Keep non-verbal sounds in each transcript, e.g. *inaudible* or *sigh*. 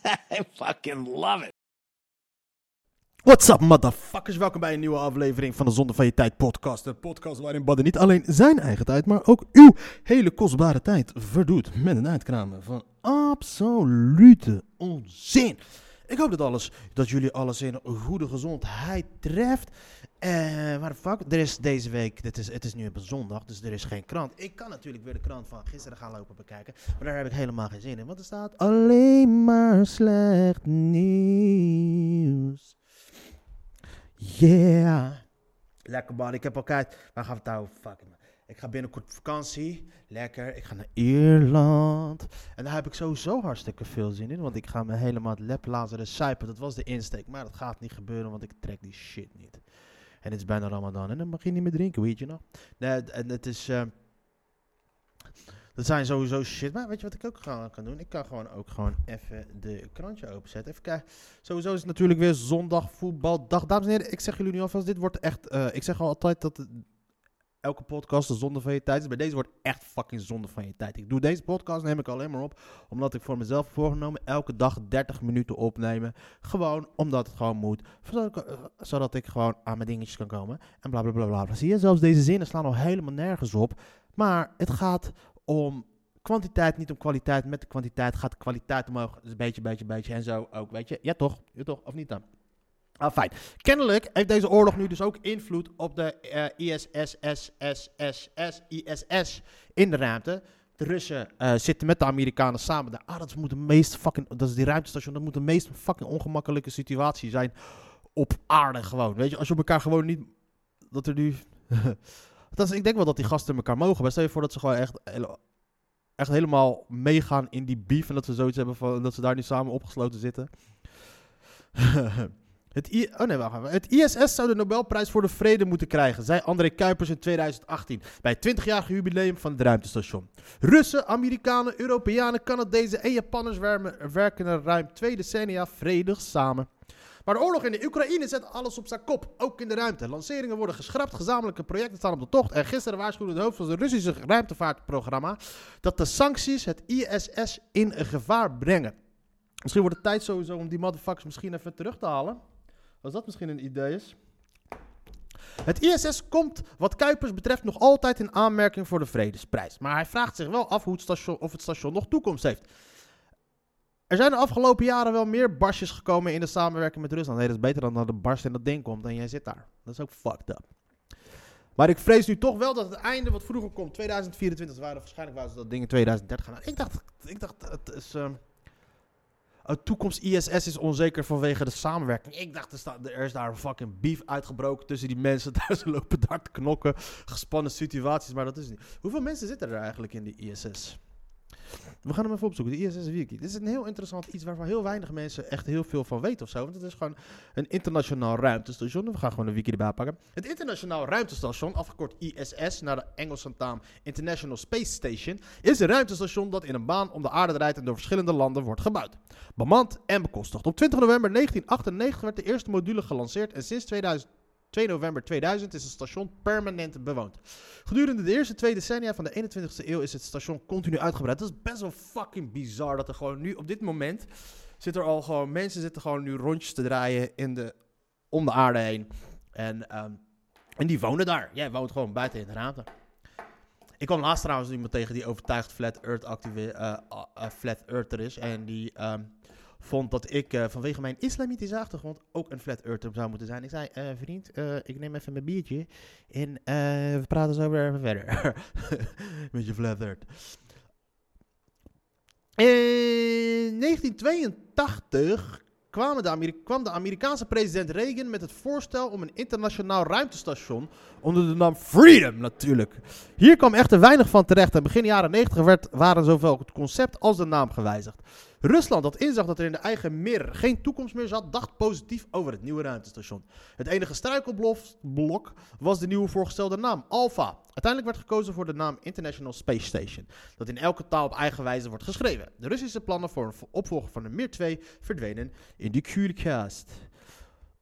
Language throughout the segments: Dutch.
*laughs* I fucking love it. What's up, motherfuckers? Welkom bij een nieuwe aflevering van de Zonde van Je Tijd podcast. Een podcast waarin Badden niet alleen zijn eigen tijd, maar ook uw hele kostbare tijd verdoet met een uitkramen van absolute onzin. Ik hoop dat, alles, dat jullie alles in goede gezondheid treft. Waar de fuck? Er is deze week, dit is, het is nu een zondag, dus er is geen krant. Ik kan natuurlijk weer de krant van gisteren gaan lopen bekijken, maar daar heb ik helemaal geen zin in, want er staat alleen maar slecht nieuws. Yeah. Lekker man, ik heb elkaar. Waar gaan we het over? Fuck it, man. Ik ga binnenkort op vakantie. Lekker. Ik ga naar Ierland. En daar heb ik sowieso hartstikke veel zin in. Want ik ga me helemaal het lep laten suipen. Dat was de insteek. Maar dat gaat niet gebeuren, want ik trek die shit niet. En het is bijna Ramadan. En dan mag je niet meer drinken, weet je nog? Nee, en het is. eh, dat zijn sowieso shit. Maar weet je wat ik ook gewoon kan doen? Ik kan gewoon ook gewoon even de krantje openzetten. Even kijken. Sowieso is het natuurlijk weer zondag voetbaldag. Dames en heren, ik zeg jullie nu alvast, dit wordt echt... eh, ik zeg al altijd dat elke podcast de zonde van je tijd. Bij deze wordt echt fucking zonde van je tijd. Ik doe deze podcast, neem ik alleen maar op, omdat ik voor mezelf voorgenomen elke dag 30 minuten opnemen. Gewoon omdat het gewoon moet. Zodat ik, eh, gewoon aan mijn dingetjes kan komen. En bla bla bla bla. bla. Zie je, zelfs deze zinnen slaan al helemaal nergens op. Maar het gaat om kwantiteit, niet om kwaliteit. Met de kwantiteit gaat de kwaliteit omhoog. Dus een beetje, beetje, beetje. En zo ook, weet je. Ja toch? Ja toch? Of niet dan? Ah, fijn. Kennelijk heeft deze oorlog nu dus ook invloed op de eh ISS, ISS in de ruimte. De Russen eh, zitten met de Amerikanen samen daar. Ah, dat moet de meest fucking... Dat is die ruimtestation. Dat moet de meest fucking ongemakkelijke situatie zijn op aarde gewoon. Weet je, als je elkaar gewoon niet... Dat er nu... *laughs* dat is, ik denk wel dat die gasten elkaar mogen. Maar stel je voor dat ze gewoon echt... hele- Echt helemaal meegaan in die beef. En dat ze zoiets hebben van... Dat ze daar nu samen opgesloten zitten. *laughs* Het, oh nee, wacht het ISS zou de Nobelprijs voor de Vrede moeten krijgen, zei André Kuipers in 2018 bij het 20-jarige jubileum van het ruimtestation. Russen, Amerikanen, Europeanen, Canadezen en Japanners werken er ruim twee decennia vredig samen. Maar de oorlog in de Oekraïne zet alles op zijn kop, ook in de ruimte. Lanceringen worden geschrapt, gezamenlijke projecten staan op de tocht. En gisteren waarschuwde het hoofd van het Russische ruimtevaartprogramma dat de sancties het ISS in gevaar brengen. Misschien wordt het tijd sowieso om die motherfuckers misschien even terug te halen. Als dat misschien een idee is. Het ISS komt wat Kuipers betreft nog altijd in aanmerking voor de Vredesprijs. Maar hij vraagt zich wel af hoe het station, of het station nog toekomst heeft. Er zijn de afgelopen jaren wel meer barsjes gekomen in de samenwerking met Rusland. Nee, dat is beter dan dat er barst in dat ding komt en jij zit daar. Dat is ook fucked up. Maar ik vrees nu toch wel dat het einde wat vroeger komt, 2024, waren waarschijnlijk waren ze dat ding in 2030 gaan. Ik dacht, ik dacht het is... ehm, toekomst ISS is onzeker vanwege de samenwerking. Ik dacht, er, is daar een fucking beef uitgebroken tussen die mensen. *laughs* Daar ze lopen daar te knokken. Gespannen situaties, maar dat is niet. Hoeveel mensen zitten er eigenlijk in die ISS? We gaan hem even opzoeken. De ISS Wiki. Dit is een heel interessant iets waarvan heel weinig mensen echt heel veel van weten of zo. Want het is gewoon een internationaal ruimtestation. We gaan gewoon de wiki erbij pakken. Het internationaal ruimtestation, afgekort ISS, naar de Engelse naam International Space Station, is een ruimtestation dat in een baan om de aarde draait en door verschillende landen wordt gebouwd. Bemand en bekostigd. Op 20 november 1998 werd de eerste module gelanceerd en sinds 2000, 2 november 2000 is het station permanent bewoond. Gedurende de eerste twee decennia van de 21ste eeuw is het station continu uitgebreid. Dat is best wel fucking bizar dat er gewoon nu op dit moment zit er al gewoon mensen zitten gewoon nu rondjes te draaien in de, om de aarde heen. En, ehm, en die wonen daar. Jij woont gewoon buiten in de ruimte. Ik kwam laatst trouwens iemand tegen die overtuigd Flat Earth, active, eh, flat Earther is. En die ehm, vond dat ik eh, vanwege mijn islamitische achtergrond ook een Flat Earther zou moeten zijn. Ik zei, eh, vriend, eh, ik neem even mijn biertje en we praten zo weer even verder. *laughs* Met je Flat Earth. In 1982 kwamen de kwam de Amerikaanse president Reagan met het voorstel om een internationaal ruimtestation onder de naam Freedom natuurlijk. Hier kwam echter weinig van terecht en begin jaren 90 werd, waren zowel het concept als de naam gewijzigd. Rusland, dat inzag dat er in de eigen Mir geen toekomst meer zat, dacht positief over het nieuwe ruimtestation. Het enige struikelblok was de nieuwe voorgestelde naam, Alpha. Uiteindelijk werd gekozen voor de naam International Space Station, dat in elke taal op eigen wijze wordt geschreven. De Russische plannen voor een opvolger van de Mir 2 verdwenen in de Kuurkast.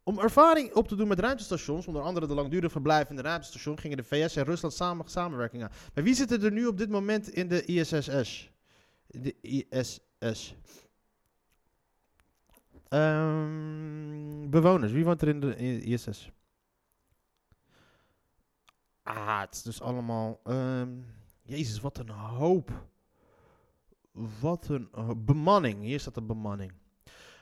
Om ervaring op te doen met ruimtestations, onder andere de langdurige verblijf in de ruimtestation, gingen de VS en Rusland samen samenwerking aan. Maar wie zitten er nu op dit moment in de ISSS? De ISS. Ehm, bewoners, wie woont er in de ISS? Ah, het is dus allemaal. ehm, Jezus, wat een hoop. Wat een bemanning. Hier staat de bemanning.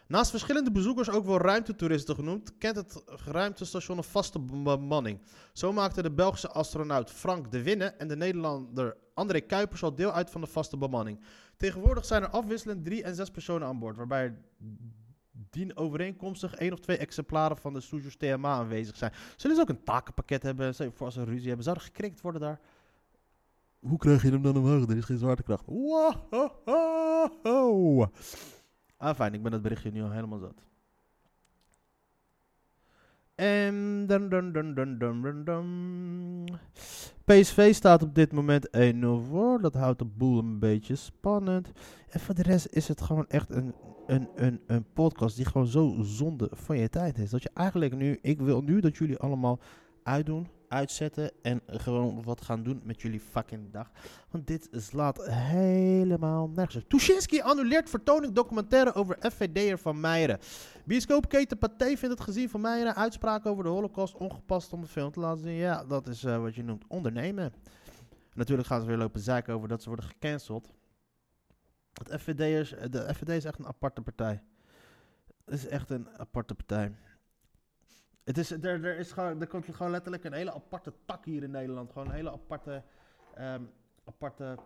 Naast verschillende bezoekers, ook wel ruimtetoeristen genoemd, kent het ruimtestation een vaste bemanning. Zo maakte de Belgische astronaut Frank de Winne en de Nederlander André Kuipers al deel uit van de vaste bemanning. Tegenwoordig zijn er afwisselend drie en zes personen aan boord, waarbij dien overeenkomstig één of twee exemplaren van de Sojourner TMA aanwezig zijn. Zullen ze ook een takenpakket hebben, voor als ze ruzie hebben? Zou er gekrikt worden daar? Hoe krijg je hem dan omhoog? Er is geen zwaartekracht. Wow. Ah, fijn, ik ben het berichtje nu al helemaal zat. En dun. PSV staat op dit moment 1-0 voor. Dat houdt de boel een beetje spannend. En voor de rest is het gewoon echt een, een, een, een podcast die gewoon zo zonde van je tijd is. Dat je eigenlijk nu, ik wil nu dat jullie allemaal uitdoen, uitzetten en gewoon wat gaan doen met jullie fucking dag. Want dit slaat helemaal nergens op. Tuschinski annuleert vertoning documentaire over FVD'er van Meijeren. Bioscoopketen Pathé vindt het gezien van Meijeren uitspraak over de holocaust ongepast om de film te laten zien. Ja, dat is eh, wat je noemt ondernemen. Natuurlijk gaan ze weer lopen zeiken over dat ze worden gecanceld. Het FVD'ers, eh, de FVD is echt een aparte partij. Het is echt een aparte partij. Het is, er, er, is gewoon, er komt gewoon letterlijk een hele aparte tak hier in Nederland. Gewoon een hele aparte, ehm, aparte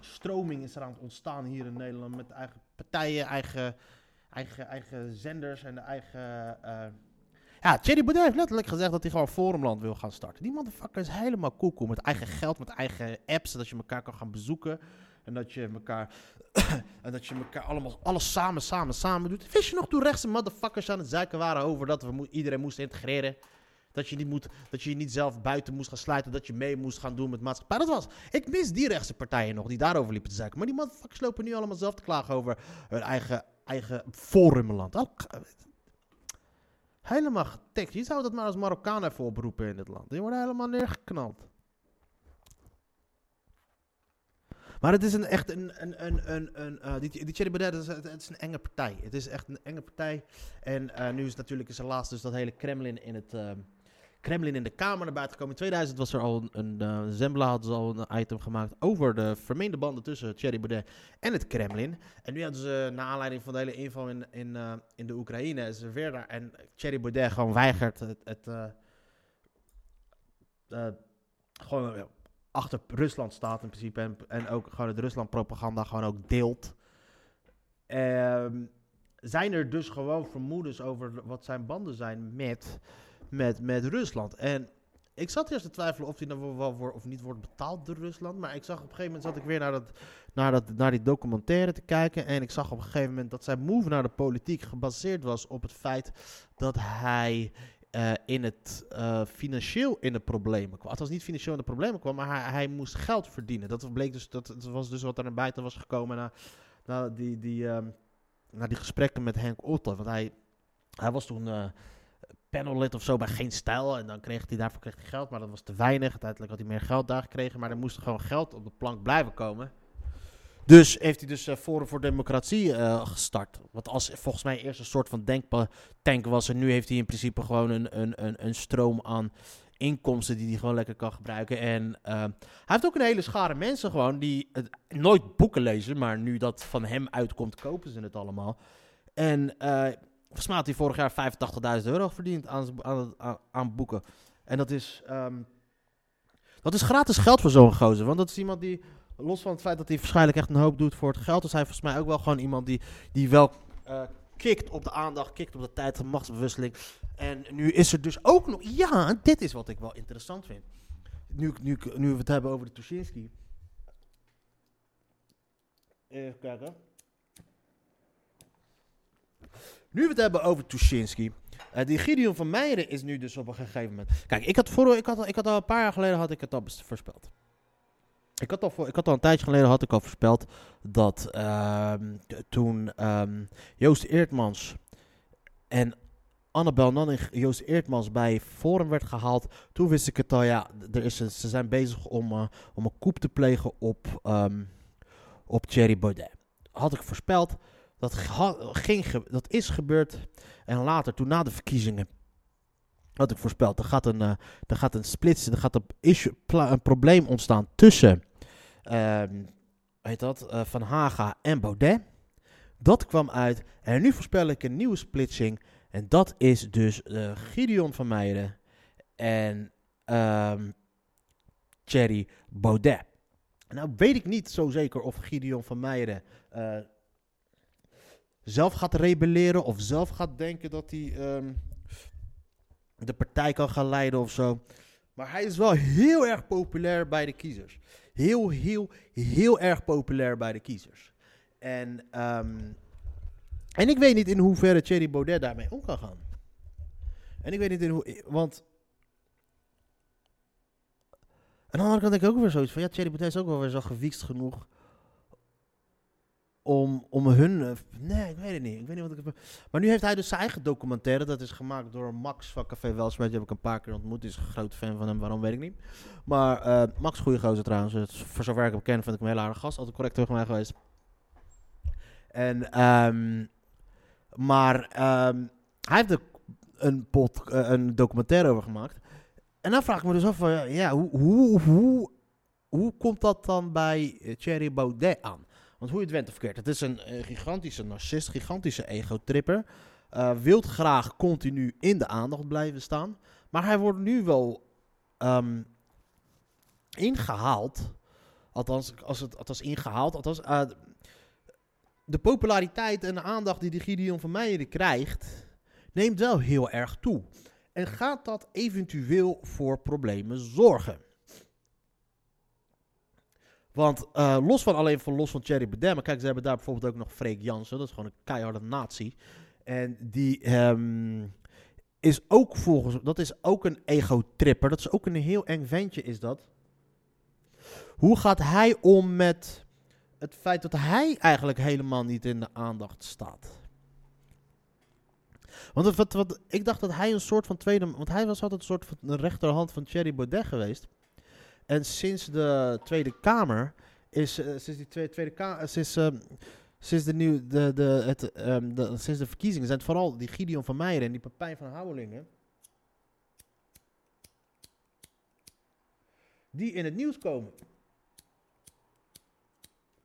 stroming is er aan het ontstaan hier in Nederland. Met eigen partijen, eigen, eigen, eigen zenders en de eigen... eh, ja, Thierry Baudet heeft letterlijk gezegd dat hij gewoon Forumland wil gaan starten. Die motherfucker is helemaal koekoe met eigen geld, met eigen apps, zodat je elkaar kan gaan bezoeken. En dat je elkaar, *coughs* en dat je elkaar allemaal, alles samen, samen, samen doet. Wist je nog toen rechtse motherfuckers aan het zeiken waren over dat we iedereen moest integreren? Dat je, niet moet, dat je niet zelf buiten moest gaan sluiten, dat je mee moest gaan doen met maatschappij. Dat was, ik mis die rechtse partijen nog, die daarover liepen te zeiken. Maar die motherfuckers lopen nu allemaal zelf te klagen over hun eigen, eigen forumland. Helemaal getikt. Je zou dat maar als Marokkaan even oproepen in dit land. Die worden helemaal neergeknald. Maar het is een, echt een, een, een, een, een eh, die, die het is, het is een enge partij. Het is echt een enge partij. En eh, nu is natuurlijk is laatst dus dat hele Kremlin in het... ehm, Kremlin in de Kamer naar buiten gekomen. In 2000 was er al een, een eh, Zembla ze al een item gemaakt over de vermeende banden tussen Thierry Baudet en het Kremlin. En nu hadden ze, naar aanleiding van de hele inval in, in, in de Oekraïne, is er weer daar. En Thierry Baudet gewoon weigert het, het gewoon achter Rusland staat in principe. En, ook gewoon het Rusland-propaganda gewoon ook deelt. Ehm, zijn er dus gewoon vermoedens over wat zijn banden zijn met, met, met Rusland. En ik zat eerst te twijfelen of hij nou wel, of niet wordt betaald door Rusland. Maar ik zag op een gegeven moment zat ik weer naar, dat, naar, dat, naar die documentaire te kijken. En ik zag op een gegeven moment dat zijn move naar de politiek gebaseerd was op het feit dat hij eh, in het eh, financieel in de problemen kwam. Althans niet financieel in de problemen kwam, maar hij, hij moest geld verdienen. Dat bleek dus, dat, dat was dus wat er naar buiten was gekomen na, na, die, die, ehm, na die gesprekken met Henk Otte. Want hij, hij was toen eh panellid of zo bij Geen Stijl. En dan kreeg hij daarvoor kreeg hij geld, maar dat was te weinig. Uiteindelijk had hij meer geld daar gekregen, maar er moest gewoon geld op de plank blijven komen. Dus heeft hij dus eh, Forum voor Democratie eh, gestart. Wat als volgens mij eerst een soort van denktank was. En nu heeft hij in principe gewoon een, een, een, een stroom aan inkomsten die hij gewoon lekker kan gebruiken. En eh, hij heeft ook een hele schare mensen gewoon die nooit boeken lezen. Maar nu dat van hem uitkomt, kopen ze het allemaal. En eh volgens mij had hij vorig jaar 85.000 euro verdiend aan, aan, aan, aan boeken. En dat is, ehm, dat is gratis geld voor zo'n gozer. Want dat is iemand die, los van het feit dat hij waarschijnlijk echt een hoop doet voor het geld, is hij volgens mij ook wel gewoon iemand die, die wel eh kikt op de aandacht, kikt op de tijd van machtsbewisseling. En nu is er dus ook nog, ja, dit is wat ik wel interessant vind. Nu, nu, nu we het hebben over de Tuschinski. Even kijken. Nu we het hebben over Tuschinski. Eh, die Gideon van Meijeren is nu dus op een gegeven moment... Kijk, ik had, voor, ik had, ik had al een paar jaar geleden had ik het al voorspeld. Ik had, al ik een tijdje geleden had ik al voorspeld dat ehm, toen ehm, Joost Eertmans en Annabel Nanning Joost Eertmans bij Forum werd gehaald, toen wist ik het al, ja, er is ze zijn bezig om, eh, om een coup te plegen op, ehm, op Thierry Baudet. Had ik voorspeld, dat, ging dat is gebeurd. En later, toen na de verkiezingen, had ik voorspeld, er gaat een, eh, er gaat een splits, er gaat een, issue, een probleem ontstaan tussen, ehm heet dat, eh, Van Haga en Baudet. Dat kwam uit en nu voorspel ik een nieuwe splitsing. En dat is dus eh, Gideon van Meijeren en ehm Thierry Baudet. Nou weet ik niet zo zeker of Gideon van Meijeren zelf gaat rebelleren of zelf gaat denken dat hij ehm, de partij kan gaan leiden of zo. Maar hij is wel heel erg populair bij de kiezers. Heel, heel, heel erg populair bij de kiezers. En, ehm, en ik weet niet in hoeverre Thierry Baudet daarmee om kan gaan. En ik weet niet in hoe... Want... Aan de andere kant denk ik ook weer zoiets van... Ja, Thierry Baudet is ook wel weer zo gewiekst genoeg... Om, om hun... eh, Nee, ik weet het niet. Ik weet niet wat ik... Maar nu heeft hij dus zijn eigen documentaire. Dat is gemaakt door Max van Café Welsmet. Die heb ik een paar keer ontmoet. Is een grote fan van hem. Waarom, weet ik niet. Maar eh, Max, goede gozer trouwens. Voor zover ik hem ken, vind ik hem een heel aardig gast. Altijd correct tegen mij geweest. En, ehm, maar ehm, hij heeft er een, pod, eh, een documentaire over gemaakt. En dan vraag ik me dus af van, ja, hoe, hoe, hoe, hoe komt dat dan bij Thierry Baudet aan? Want hoe je het went of verkeerd, het is een eh, gigantische narcist, gigantische egotripper. eh wil graag continu in de aandacht blijven staan. Maar hij wordt nu wel ehm, ingehaald. Althans, als het, althans ingehaald. Althans, eh, de populariteit en de aandacht die de Gideon van Meijeren krijgt, neemt wel heel erg toe. En gaat dat eventueel voor problemen zorgen? Want eh, los van alleen van los van Thierry Baudet, kijk, ze hebben daar bijvoorbeeld ook nog Freek Jansen, dat is gewoon een keiharde nazi. En die ehm, is ook volgens, dat is ook een ego-tripper, dat is ook een heel eng ventje is dat. Hoe gaat hij om met het feit dat hij eigenlijk helemaal niet in de aandacht staat? Want wat, wat, ik dacht dat hij een soort van tweede... Want hij was altijd een soort van rechterhand van Thierry Baudet geweest. En sinds de Tweede Kamer is... eh, sinds die Kamer... sinds, ehm, sinds de nieuw, de, de, het, ehm, sinds de verkiezingen zijn het vooral die Gideon van Meijeren en die Pepijn van Houwelingen... Die in het nieuws komen.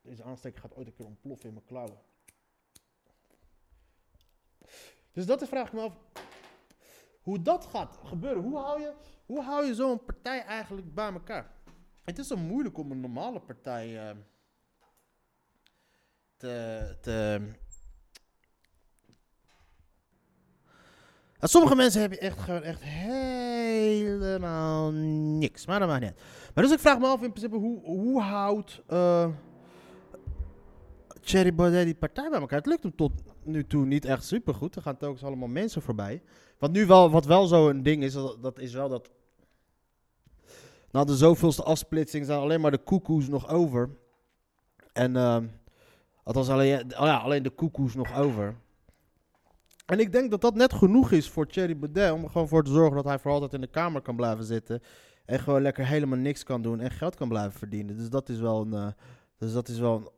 Deze aansteker gaat ooit een keer ontploffen in mijn klauwen. Dus dat is vraag ik me af. Hoe dat gaat gebeuren. Hoe hou je, hoe hou je zo'n partij eigenlijk bij elkaar? Het is zo moeilijk om een normale partij eh, te, te. Sommige mensen hebben echt gewoon echt helemaal niks. Maar dat maakt niet. Maar dus ik vraag me af in principe hoe, hoe houdt eh Thierry Baudet die partij bij elkaar? Het lukt hem tot nu toe niet echt supergoed. Er gaan telkens allemaal mensen voorbij. Wat nu wel, wat wel zo'n ding is, dat, dat is wel dat... Na de zoveelste afsplitsing zijn alleen maar de koekoes nog over. En, ehm althans alleen, oh ja, alleen de koekoes nog over. En ik denk dat dat net genoeg is voor Thierry Baudet om er gewoon voor te zorgen dat hij voor altijd in de kamer kan blijven zitten. En gewoon lekker helemaal niks kan doen en geld kan blijven verdienen. Dus dat is wel een, eh, dus dat is wel een,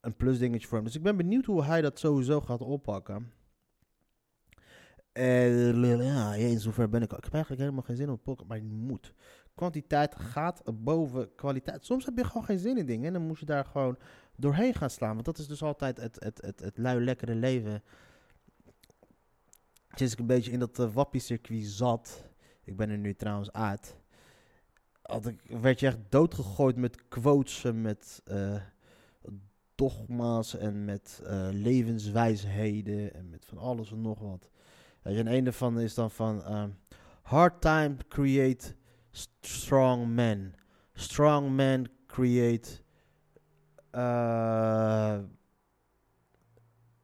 een plusdingetje voor hem. Dus ik ben benieuwd hoe hij dat sowieso gaat oppakken. En ja, in zover ben ik. al. Ik heb eigenlijk helemaal geen zin om pokken, maar het moet. Kwantiteit gaat boven kwaliteit. Soms heb je gewoon geen zin in dingen en dan moet je daar gewoon doorheen gaan slaan. Want dat is dus altijd het, het, het, het lui lekkere leven. Sinds ik een beetje in dat uh, wappie-circuit zat. Ik ben er nu trouwens uit. Had ik, werd je echt doodgegooid met quotes met eh, dogma's en met eh, levenswijsheden en met van alles en nog wat. En een daarvan is dan van ehm, hard time create strong men. Strong men create Eh,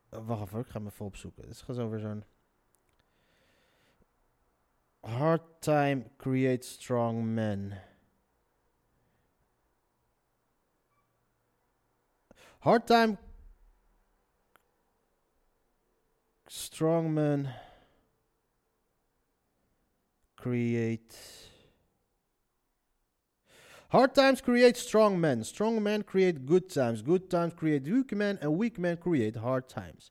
wacht even, ik ga hem even opzoeken. Het zo weer zo'n... Hard time creates strong men. Hard time... Strong men... Create... Hard times create strong men. Strong men create good times. Good times create weak men. And weak men create hard times.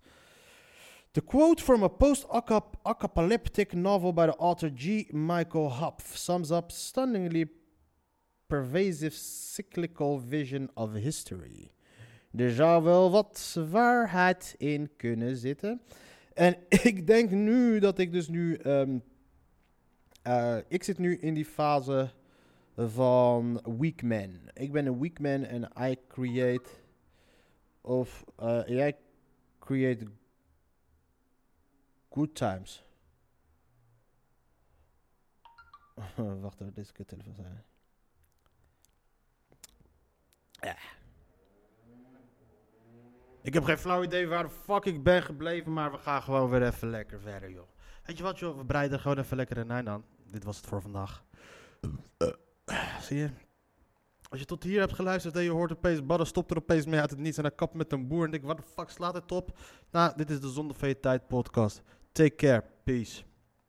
The quote from a post apocalyptic novel by the author G. Michael Hopf sums up stunningly pervasive cyclical vision of history. Er zou wel wat waarheid in kunnen zitten. En *laughs* ik denk nu dat ik dus nu. Um, uh, ik zit nu in die fase van weak man. Ik ben een weak man en I create. Of uh, jij create good times. *laughs* Wacht even, dit is telefoon zijn. Ja. Ik heb geen flauw idee waar de fuck ik ben gebleven, maar we gaan gewoon weer even lekker verder, joh. Weet je wat, joh? We breiden gewoon even lekker in eind aan. Dit was het voor vandaag. Zie je? Als je tot hier hebt geluisterd en je hoort opeens Badden stopt er opeens mee uit het niets en hij kapt met een boer en denk wat de fuck slaat het op? Nou, dit is de Zonde van je tijd podcast. Take care. Peace.